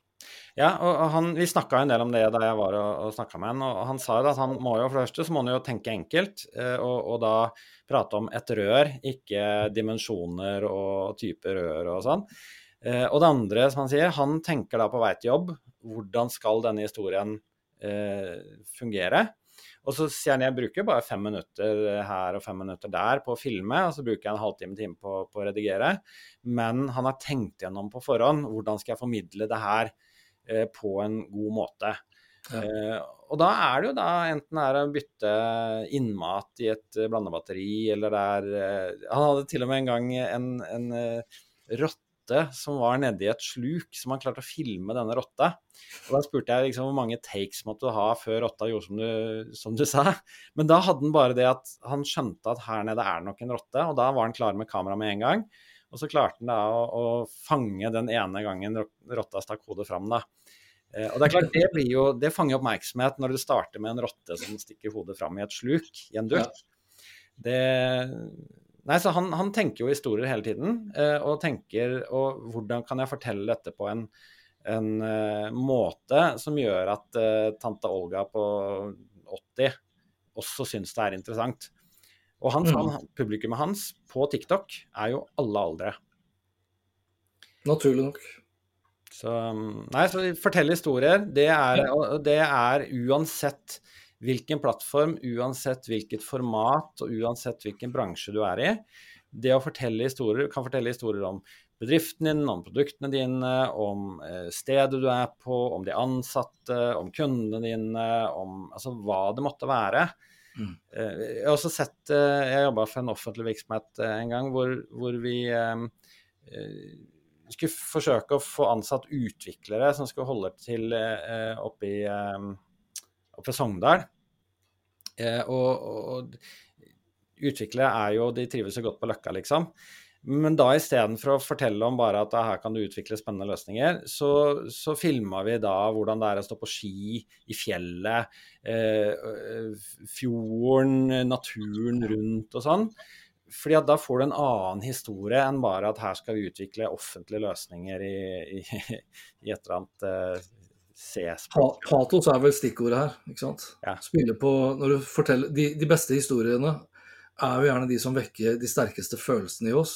Ja, og han, vi snakka en del om det da jeg var og, og snakka med han, og han sa jo at han må jo for det første så må han jo tenke enkelt, eh, og, og, da prate om et rør, ikke dimensjoner og type rør og sånn. Eh, og det andre, som han sier, han tenker da på vei til jobb, hvordan skal denne historien eh, fungere? Og så sier han jeg bruker bare fem minutter her og fem minutter der på å filme, og så bruker jeg en halvtime time på, på å redigere. Men han har tenkt gjennom på forhånd hvordan skal jeg formidle det her eh, på en god måte. Ja. Eh, og da er det jo da enten det er å bytte innmat i et blandebatteri, eller det er eh, Han hadde til og med en gang en, en uh, rotte rotte som var nedi et sluk, som han klarte å filme denne rotta. Og Da spurte jeg liksom hvor mange takes måtte du ha før rotta gjorde som du, som du sa. Men da hadde han bare det at han skjønte at her nede er det nok en rotte, og da var han klar med kamera med en gang. Og så klarte han da å, å fange den ene gangen rotta stakk hodet fram, da. Eh, og Det er klart, det, blir jo, det fanger oppmerksomhet når du starter med en rotte som stikker hodet fram i et sluk, i en duk. Ja. Det, Nei, så han, han, tenker jo historier hele tiden, eh, og tenker og hvordan kan jeg fortelle dette på en, en uh, måte som gjør at uh, tante Olga på 80 også syns det er interessant. Og hans, mm. han, publikummet hans på TikTok er jo alle aldre. Naturlig nok. Så, nei, så fortelle historier, det er, det er uansett hvilken plattform, uansett hvilket format og uansett hvilken bransje du er i. Det å fortelle historier, kan fortelle historier om bedriften din, om produktene dine, om eh, stedet du er på, om de ansatte, om kundene dine, om altså, hva det måtte være. Mm. Eh, jeg har også sett Jeg jobba for en offentlig virksomhet en gang hvor, hvor vi skulle forsøke å få ansatt utviklere som skulle holde til oppe i ved Sogndal. Og, og, utviklere er jo De trives jo godt på Løkka, liksom. Men da istedenfor å fortelle om bare at her kan du utvikle spennende løsninger, så, så filma vi da hvordan det er å stå på ski i fjellet, eh, fjorden, naturen rundt og sånn. Fordi at da får du en annen historie enn bare at her skal vi utvikle offentlige løsninger i, i, i et eller annet eh, C-språk. Patos er vel stikkordet her, ikke sant. Ja. Spille på Når du forteller de, de beste historiene er jo gjerne de som vekker de sterkeste følelsene i oss.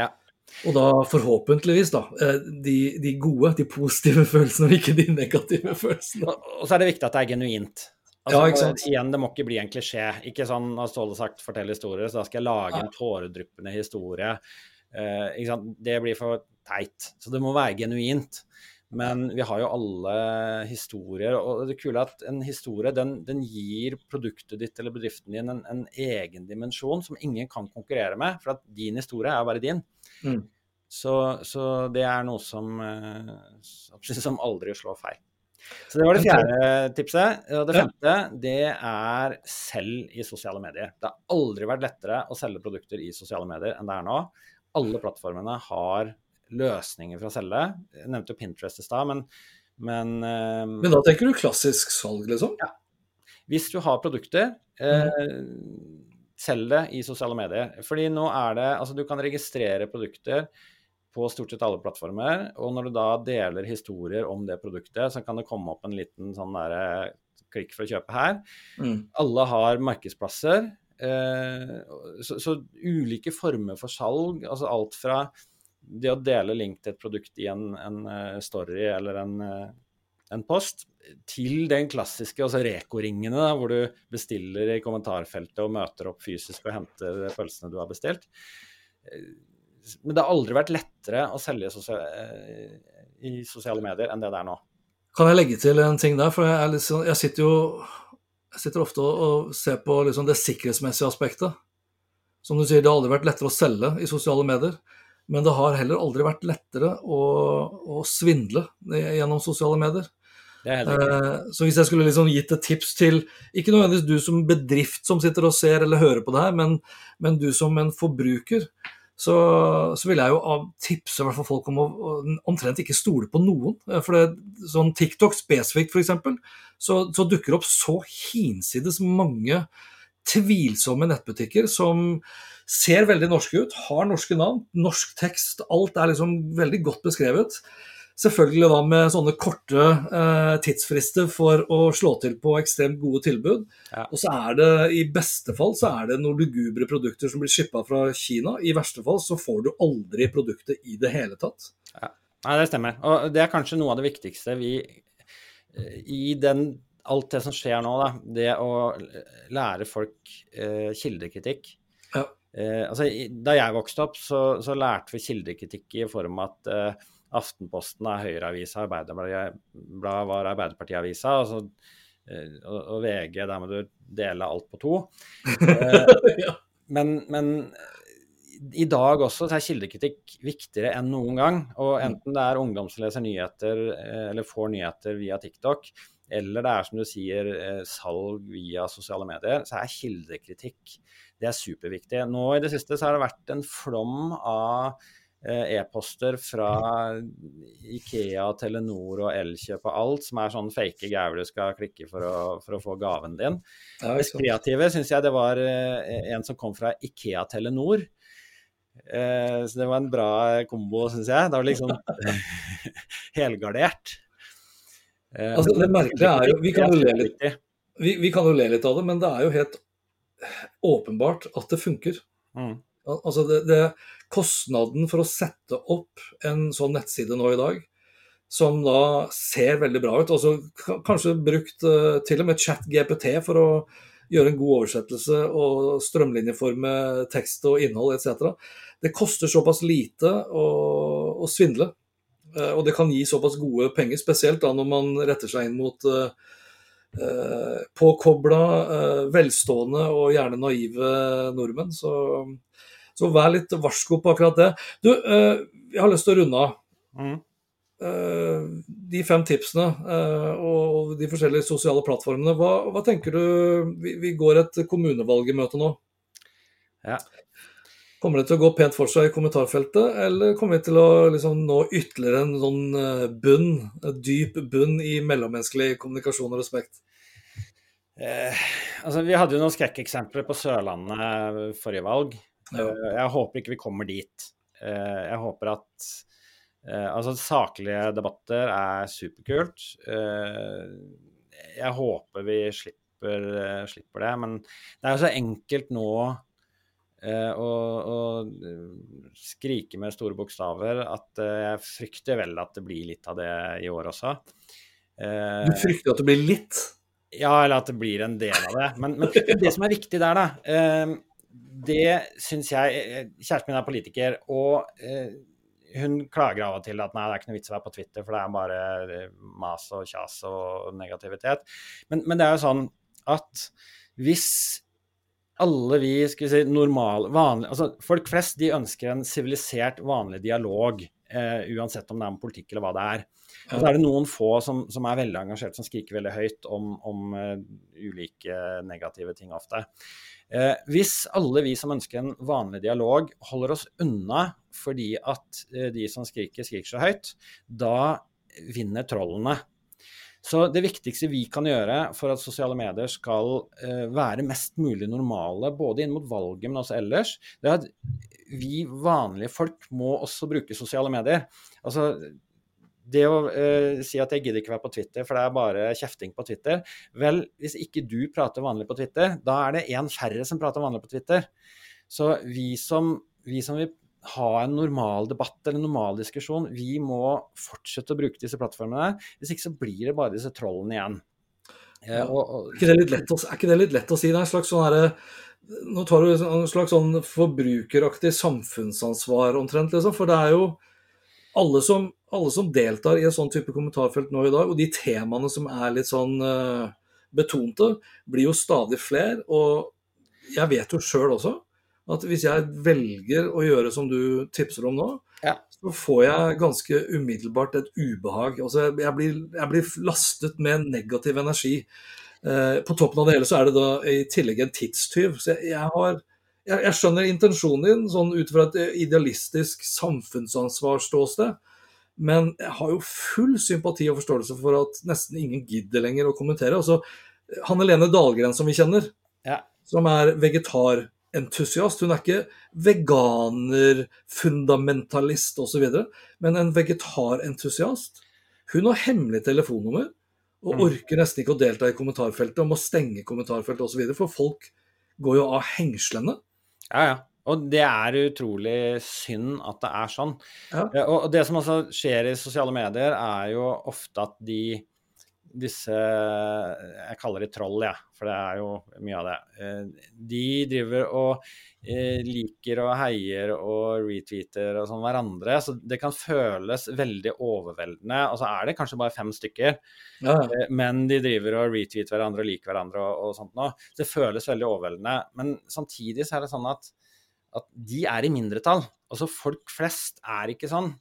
Ja. Og da forhåpentligvis, da, eh, de, de, gode, de positive *laughs* følelsene, og ikke de negative følelsene. Og så er det viktig at det er genuint. Altså, ja, ikke sant? Igjen, det må ikke bli en klisjé. Ikke sånn har Ståle sagt 'fortell historier', så da skal jeg lage en tåredryppende historie. Ikke sant? Det blir for teit. Så det må være genuint. Men vi har jo alle historier, og det kule er at en historie den, den gir produktet ditt eller bedriften din en, en, egen dimensjon som ingen kan konkurrere med, for at din historie er bare din. Mm. Så, så, det er noe som, eh, *laughs* som aldri slår feil. Så det var det fjerde tipset. Og det femte, det er selv i sosiale medier. Det har aldri vært lettere å selge produkter i sosiale medier enn det er nå. Alle plattformene har løsninger for å selge. Jeg nevnte jo Pinterest i stad, men men, uh, men da tenker du klassisk salg, liksom? Ja. Hvis du har produkter, uh, selg det i sosiale medier. Fordi nå er det Altså, du kan registrere produkter på stort sett alle plattformer, og når du da deler historier om det produktet, så kan det komme opp en liten sånn derre klikk for å kjøpe her. Mm. Alle har markedsplasser. Eh, så, så ulike former for salg, altså alt fra det å dele link til et produkt i en, en eh, story eller en, eh, en, post, til den klassiske, altså Reko-ringene, hvor du bestiller i kommentarfeltet og møter opp fysisk og henter pølsene du har bestilt. Eh, men det har aldri vært lettere å selge i sosiale medier enn det det er nå. Kan jeg legge til en ting der? For jeg, liksom, jeg sitter jo jeg sitter ofte og ser på liksom det sikkerhetsmessige aspektet. Som du sier, det har aldri vært lettere å selge i sosiale medier. Men det har heller aldri vært lettere å, å svindle gjennom sosiale medier. Eh, så hvis jeg skulle liksom gitt et tips til, ikke nødvendigvis du som bedrift som sitter og ser eller hører på det her, men, men du som en forbruker, så, så vil jeg jo tipse i hvert fall folk om å, omtrent ikke stole på noen. Eh, for det, sånn TikTok spesifikt, f.eks., så, så dukker det opp så hinsides mange tvilsomme nettbutikker som ser veldig norske ut, har norske navn, norsk tekst. Alt er liksom veldig godt beskrevet. Selvfølgelig da med sånne korte eh, tidsfrister for å slå til på ekstremt gode tilbud. Ja. Og så er det i beste fall så er det noen lugubre produkter som blir shippa fra Kina. I verste fall så får du aldri produktet i det hele tatt. Ja. Nei, det stemmer. Og det er kanskje noe av det viktigste vi eh, i den alt det som skjer nå, da, det å lære folk eh, kildekritikk ja. eh, altså, Da jeg vokste opp, så, så, lærte vi kildekritikk i form av at eh, Aftenposten er Høyreavisa, Arbeiderpartiet var Arbeiderpartiavisa. Altså, eh, og, og, VG, der må du dele alt på to. *laughs* ja. men, men i dag også så er kildekritikk viktigere enn noen gang. Og enten det er ungdom som leser nyheter eh, eller får nyheter via TikTok, eller det er som du sier eh, salg via sosiale medier, så er kildekritikk det er superviktig. Nå i det siste så har det vært en flom av eh, e-poster fra Ikea, Telenor og Elkjøp og alt, som er sånn fake gauler du skal klikke for å, for å, få gaven din. Ja, kreative syns jeg det var eh, en som kom fra Ikea Telenor. så det var en bra kombo, syns jeg. Det var liksom *laughs* *laughs* helgardert. Eh, altså, det merkelige er jo vi kan jo, litt, vi, vi kan jo le litt av det, men det er jo helt åpenbart at det funker. Mm. Altså det, det, Kostnaden for å sette opp en sånn nettside nå i dag, som da ser veldig bra ut, altså kanskje brukt uh, til og med chat GPT for å gjøre en god oversettelse og strømlinjeforme tekst og innhold etc. Det koster såpass lite å, å svindle. Eh, og det kan gi såpass gode penger, spesielt da når man retter seg inn mot uh, påkobla, uh, velstående og gjerne naive nordmenn. Så, så vær litt varsko på akkurat det. Du, jeg har lyst til å runde av. Mm. de fem tipsene og de forskjellige sosiale plattformene, hva, hva tenker du vi, vi, går et kommunevalg i møte nå. Ja. Kommer det til å gå pent for seg i kommentarfeltet, eller kommer vi til å liksom nå ytterligere en sånn eh, bunn, en dyp bunn i mellommenneskelig kommunikasjon og respekt? Eh, altså, vi hadde jo noen skrekkeksempler på Sørlandet forrige valg. Ja. Eh, jeg håper ikke vi kommer dit. Eh, jeg håper at eh, Altså, saklige debatter er superkult. Eh, jeg håper vi slipper, slipper det, men det er jo så enkelt nå Eh, og, og, skrike med store bokstaver at eh, jeg frykter vel at det blir litt av det i år også. Eh, du frykter at det blir litt? Ja, eller at det blir en del av det. Men, men det som er viktig der, da, det syns jeg Kjæresten min er politiker, og hun klager av og til at nei, det er ikke noe vits å være på Twitter, for det er bare mas og kjas og negativitet. Men, men det er jo sånn at hvis alle vi skal vi si, normal, vanlig, altså Folk flest de ønsker en sivilisert, vanlig dialog, eh, uansett om det er med politikk eller hva det er. Og så er det noen få som, som er veldig engasjert, som skriker veldig høyt om, om uh, ulike negative ting ofte. Eh, hvis alle vi som ønsker en vanlig dialog, holder oss unna fordi at uh, de som skriker, skriker så høyt, da vinner trollene. Så det viktigste vi kan gjøre for at sosiale medier skal uh, være mest mulig normale, både inn mot valget, men også ellers, det er at vi vanlige folk må også bruke sosiale medier. Altså, det å uh, si at jeg gidder ikke være på Twitter, for det er bare kjefting på Twitter Vel, hvis ikke du prater vanlig på Twitter, da er det én færre som prater vanlig på Twitter. Så vi som, vi som vil ha en normal debatt eller en normal diskusjon. Vi må fortsette å bruke disse plattformene. Hvis ikke så blir det bare disse trollene igjen. Ja. Og, og, er, ikke det litt lett å, er ikke det litt lett å si? Det er en slags sånn herre nå tar du en slags sånn forbrukeraktig samfunnsansvar omtrent, liksom. For det er jo alle som, alle som, deltar i en sånn type kommentarfelt nå i dag, og de temaene som er litt sånn uh, betonte, blir jo stadig flere. Og jeg vet jo sjøl også at hvis jeg velger å gjøre som du tipser om nå, ja. så får jeg ganske umiddelbart et ubehag. Altså jeg, blir, jeg blir lastet med negativ energi. Eh, på toppen av det hele så er det da i tillegg en tidstyv. Så jeg, jeg har jeg, skjønner intensjonen din, sånn ut fra et idealistisk samfunnsansvarsståsted. Men jeg har jo full sympati og forståelse for at nesten ingen gidder lenger å kommentere. Altså, Hanne Lene Dahlgren, som vi kjenner, ja. som er vegetar entusiast. Hun er ikke veganer, fundamentalist osv., men en vegetarentusiast. Hun har hemmelig telefonnummer og mm. orker nesten ikke å delta i kommentarfeltet og må stenge kommentarfeltet osv., for folk går jo av hengslene. Ja, ja. Og det er utrolig synd at det er sånn. Ja. Eh, og det som også skjer i sosiale medier, er jo ofte at de disse Jeg kaller de troll, jeg, ja, for det er jo mye av det. Eh, de driver og eh, liker og heier og retweeter og sånn hverandre. Så det kan føles veldig overveldende. Og så er det kanskje bare fem stykker, ja. Eh, men de driver og retweeter hverandre og liker hverandre og, og sånt noe. Så det føles veldig overveldende. Men samtidig så er det sånn at, at de er i mindretall. Altså folk flest er ikke sånn.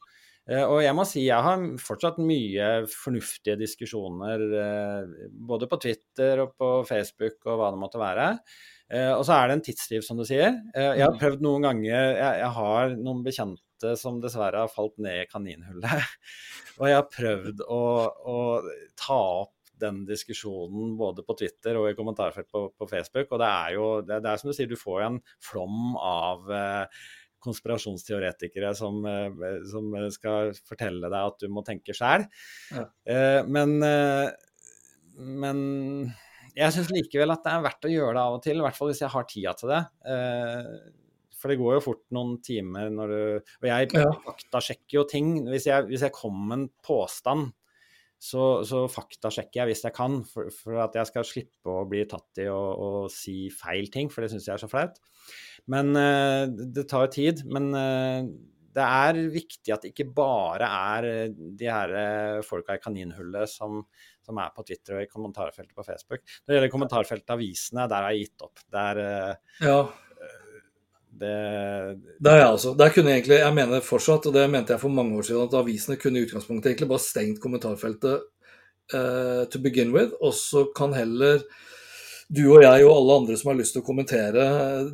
Eh, og jeg må si jeg har fortsatt mye fornuftige diskusjoner eh, både på Twitter og på Facebook og hva det måtte være. Eh, og så er det en tidstyv, som du sier. Jeg har mm. prøvd noen ganger Jeg, har noen bekjente som dessverre har falt ned i kaninhullet. *laughs* Og jeg har prøvd å, å ta opp den diskusjonen både på Twitter og i kommentarfelt på, på Facebook. Og det er jo det, det, er som du sier, du får en flom av eh, konspirasjonsteoretikere som, eh, som, skal fortelle deg at du må tenke sjæl. Ja. Eh, men, eh, men jeg syns likevel at det er verdt å gjøre det av og til, i hvert fall hvis jeg har tida til det. For det går jo fort noen timer når du Og jeg faktasjekker jo ting. Hvis jeg, hvis jeg kommer med en påstand så, så faktasjekker jeg hvis jeg kan, for, for, at jeg skal slippe å bli tatt i å si feil ting, for det syns jeg er så flaut. Men uh, det tar jo tid. Men uh, det er viktig at det ikke bare er de her folka i kaninhullet som, som, er på Twitter og i kommentarfeltet på Facebook. Når det gjelder kommentarfeltet avisene, der har jeg gitt opp. Der, ja. Det, det er jeg altså. Der kunne jeg egentlig, jeg mener fortsatt, og det mente jeg for mange år siden, at avisene kunne i utgangspunktet egentlig bare stengt kommentarfeltet uh, to begin with, og så kan heller du og jeg og alle andre som har lyst til å kommentere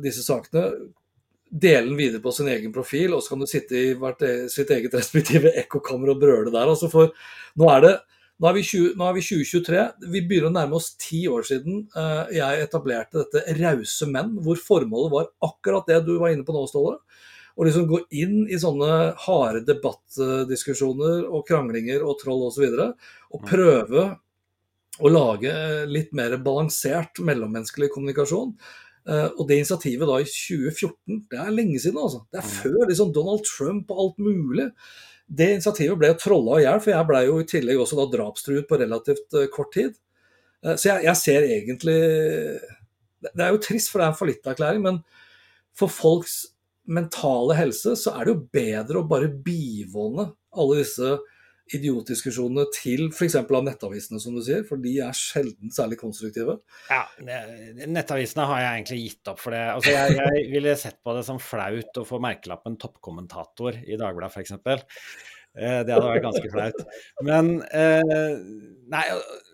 disse sakene, dele den videre på sin egen profil, og så kan du sitte i hvert, e, sitt eget respektive ekkokammer og brøle der. Altså for nå er det nå er, 20, nå er, vi 2023. Vi begynner å nærme oss ti år siden uh, jeg etablerte dette Rause menn, hvor formålet var akkurat det du var inne på nå, Ståle. Å liksom gå inn i sånne harde debattdiskusjoner og kranglinger og troll osv. Og, så og mm. prøve å lage litt mer balansert mellommenneskelig kommunikasjon. Uh, og det initiativet da i 2014, det er lenge siden, altså. Det er før liksom Donald Trump og alt mulig det initiativet ble trolla i hjel, for jeg ble jo i tillegg også da drapstruet på relativt uh, kort tid. Så jeg, jeg, ser egentlig Det er jo trist, for det er en fallitterklæring, men for folks mentale helse så er det jo bedre å bare bivåne alle disse idiotdiskusjonene til f.eks. av nettavisene, som du sier, for de er sjelden særlig konstruktive. Ja, nettavisene har jeg egentlig gitt opp for det. Altså, jeg, jeg ville sett på det som flaut å få merkelappen toppkommentator i Dagbladet f.eks. Eh, det hadde vært ganske flaut. Men, eh, nei,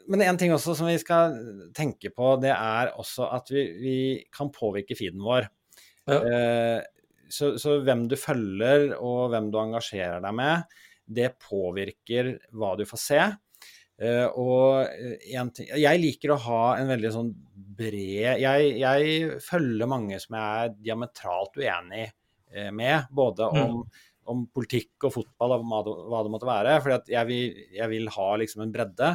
men en ting også som vi skal tenke på, det er også at vi, vi kan påvirke feeden vår. Ja. Eh, så, så hvem du følger og hvem du engasjerer deg med, det påvirker hva du får se. Uh, og en ting, jeg liker å ha en veldig sånn bred jeg, jeg, følger mange som jeg er diametralt uenig uh, med, både mm. om, om, politikk og fotball og hva det, hva det måtte være. For jeg vil, jeg vil ha liksom en bredde.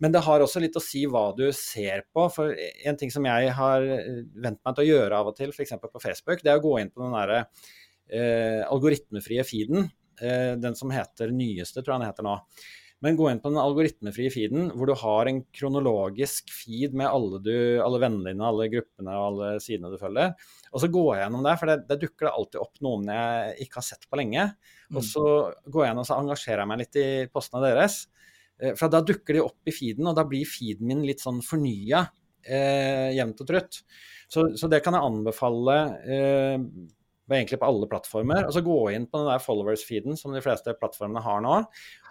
Men det har også litt å si hva du ser på. For en ting som jeg har vent meg til å gjøre av og til, f.eks. på Facebook, det er å gå inn på den derre uh, algoritmefrie feeden Eh, den som heter nyeste, tror jeg den heter nå. Men gå inn på den algoritmefrie feeden, hvor du har en kronologisk feed med alle, du, alle vennene dine, alle gruppene og alle sidene du følger. Og så går jeg gjennom det, for der dukker det alltid opp noen jeg ikke har sett på lenge. Og mm. så går jeg gjennom og så engasjerer jeg meg litt i postene deres. Eh, for da dukker de opp i feeden, og da blir feeden min litt sånn fornya eh, jevnt og trutt. Så, så, det kan jeg anbefale eh, egentlig på alle plattformer. Og så gå inn på den der followers-feeden som de fleste plattformene har nå,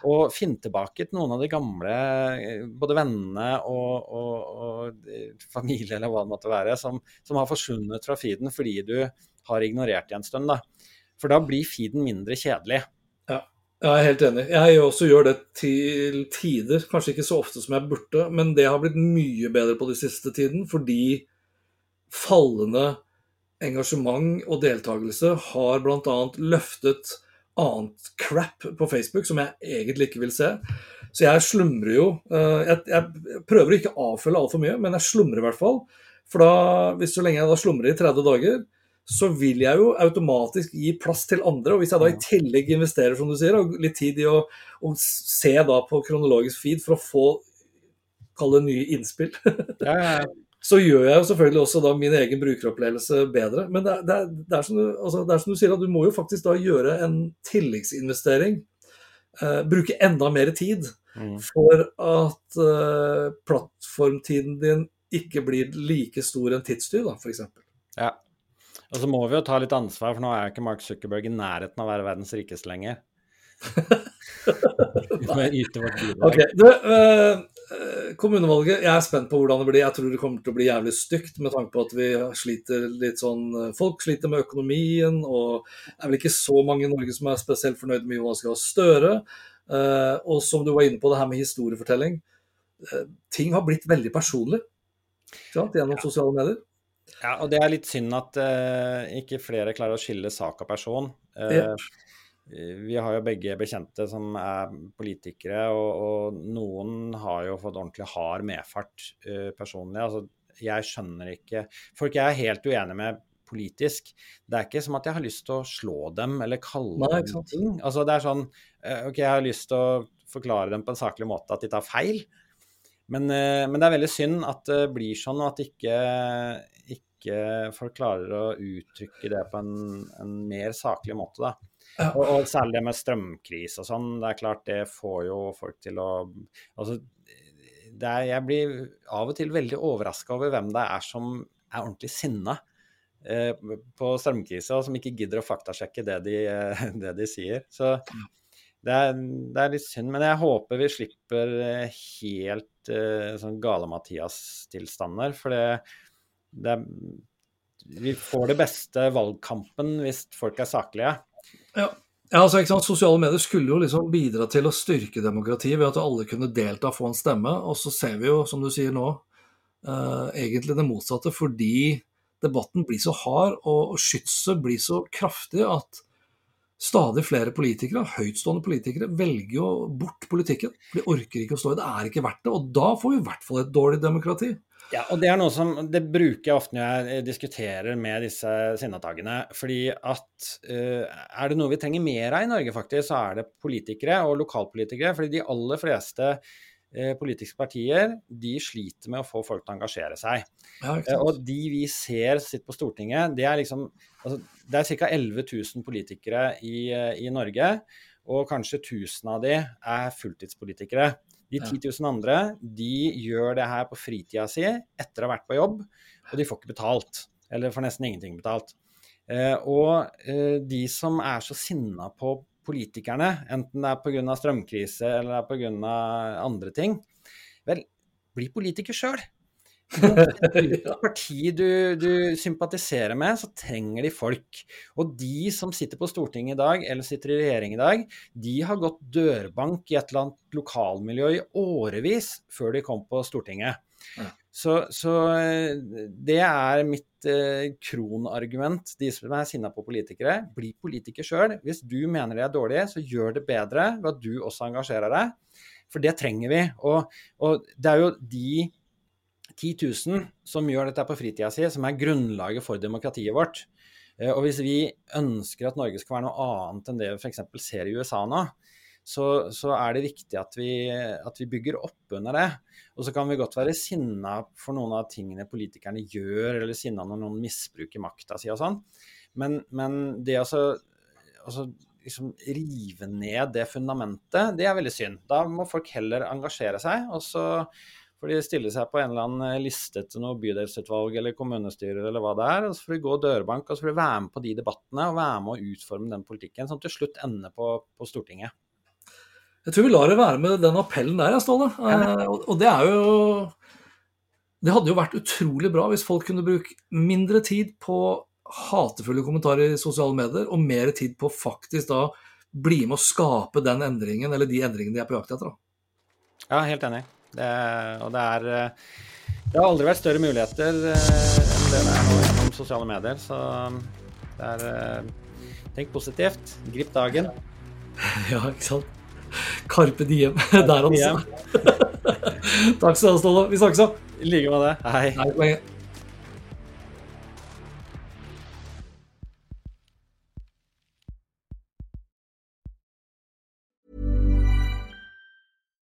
og finne tilbake til noen av de gamle, eh, både vennene og, og, og familie eller hva det måtte være, som, som, har forsvunnet fra feeden fordi du har ignorert det en stund. da. For da blir feeden mindre kjedelig. Ja. Jeg er helt enig. Jeg også gjør det til tider, kanskje ikke så ofte som jeg burde, men det har blitt mye bedre på de siste tiden fordi fallende engasjement og deltakelse har bl.a. løftet annet crap på Facebook som jeg egentlig ikke vil se. Så jeg slumrer jo. Eh, jeg, jeg prøver å ikke avfølge altfor mye, men jeg slumrer i hvert fall. For da, hvis så lenge jeg da slumrer i 30 dager, så vil jeg jo automatisk gi plass til andre. Og hvis jeg da i tillegg investerer som du sier, og litt tid i å, å se da på kronologisk feed for å få kalle det nye innspill, *laughs* ja, ja, ja så gjør jeg jo selvfølgelig også da min egen brukeropplevelse bedre. Men det, det, det, er du, altså, det, er som du, sier, at du må jo faktisk da gjøre en tilleggsinvestering. Eh, bruke enda mer tid mm. for at eh, plattformtiden din ikke blir like stor en tidstyv, da, f.eks. Ja. Og så må vi jo ta litt ansvar, for nå er jo ikke Mark Zuckerberg i nærheten av å være verdens rikeste lenger. *laughs* *laughs* vi må yte vårt bidrag. Okay. Du, Eh, kommunevalget, jeg er spent på hvordan det blir. Jeg tror det kommer til å bli jævlig stygt med tanke på at vi sliter litt sånn eh, Folk sliter med økonomien, og det er vel ikke så mange i Norge som er spesielt fornøyd med Jonas Gahr Støre. Eh, og som du var inne på, det her med historiefortelling. Ting har blitt veldig personlig sant, gjennom ja. sosiale medier. Ja, og det er litt synd at uh, ikke flere klarer å skille sak og person. Uh, yep. Vi har jo begge bekjente som er politikere, og, og noen har jo fått ordentlig hard medfart uh, personlig. Altså, jeg skjønner ikke Folk jeg er helt uenig med politisk. Det er ikke som at jeg har lyst til å slå dem eller kalle Nei, dem ting. Altså det er sånn uh, OK, jeg har lyst til å forklare dem på en saklig måte at de tar feil. Men, uh, men det er veldig synd at det blir sånn, og at ikke, ikke folk klarer å uttrykke det på en, en mer saklig måte, da. Og, og, særlig det med strømkrise og sånn. Det er klart det får jo folk til å Altså, er, jeg blir av og til veldig overraska over hvem det er som er ordentlig sinna eh, på strømkrise, og som ikke gidder å faktasjekke det de, *laughs* det de sier. Så det er, det er, litt synd. Men jeg håper vi slipper eh, helt eh, sånn Gale-Mathias-tilstander. For det, det er, Vi får det beste valgkampen hvis folk er saklige. Ja. ja altså, Sosiale medier skulle jo liksom bidra til å styrke demokratiet ved at alle kunne delta og få en stemme. Og så ser vi jo, som du sier nå, eh, egentlig det motsatte. Fordi debatten blir så hard og, skytset blir så kraftig at stadig flere politikere, høytstående politikere, velger jo bort politikken. De orker ikke å stå i det, er ikke verdt det. Og da får vi i hvert fall et dårlig demokrati. Ja, og det er noe som det bruker jeg ofte når jeg diskuterer med disse sinnatagene. Fordi at uh, er det noe vi trenger mer av i Norge, faktisk, så er det politikere og lokalpolitikere. Fordi de aller fleste uh, politiske partier de sliter med å få folk til å engasjere seg. Ja, uh, og de vi ser sitter på Stortinget, det er liksom altså, Det er ca. 11 000 politikere i, i Norge. Og kanskje 1000 av de er fulltidspolitikere. De 10 000 andre de gjør det her på fritida si etter å ha vært på jobb, og de får ikke betalt. Eller får nesten ingenting betalt. Eh, og eh, de som er så sinna på politikerne, enten det er pga. strømkrise eller det er pga. andre ting, vel, bli politiker sjøl. Hvilket parti du, du, sympatiserer med, så trenger de folk. Og de som sitter på Stortinget i dag, eller sitter i regjering i dag, de har gått dørbank i et eller annet lokalmiljø i årevis før de kom på Stortinget. Ja. Så, så, eh, det er mitt eh, kronargument, de som er sinna på politikere. Bli politiker sjøl. Hvis du mener det er dårlig, så gjør det bedre ved at du også engasjerer deg. For det trenger vi. Og, og det er jo de 10 000 som gjør dette på fritida si, som er grunnlaget for demokratiet vårt. Eh, og hvis vi ønsker at Norge skal være noe annet enn det vi f.eks. ser i USA nå, så, så, er det viktig at vi, at vi, bygger opp under det. Og så kan vi godt være sinna for noen av tingene politikerne gjør, eller sinna når noen misbruker makta si og sånn. Men, men, det å altså, liksom rive ned det fundamentet, det er veldig synd. Da må folk heller engasjere seg. og så for de stiller seg på en eller annen eh, liste til noe bydelsutvalg eller kommunestyrer eller hva det er. og Så får de gå dørbank og så får de være med på de debattene og være med å utforme den politikken som til slutt ender på, på Stortinget. Jeg tror vi lar det være med den appellen der, Ståle. Ja. Eh, og det er jo Det hadde jo vært utrolig bra hvis folk kunne bruke mindre tid på hatefulle kommentarer i sosiale medier, og mer tid på faktisk da bli med å skape den endringen, eller de endringene de er på jakt etter. Da. Ja, helt enig. Det, og det er eh, Det har aldri vært større muligheter eh, enn det det er nå gjennom sosiale medier, så det er eh, Tenk positivt. Grip dagen. *laughs* Ja, ikke sant. Carpe diem *laughs* der, altså. *laughs* Takk skal du ha, Ståle. Vi snakkes, da. I like måte. Hei. Hei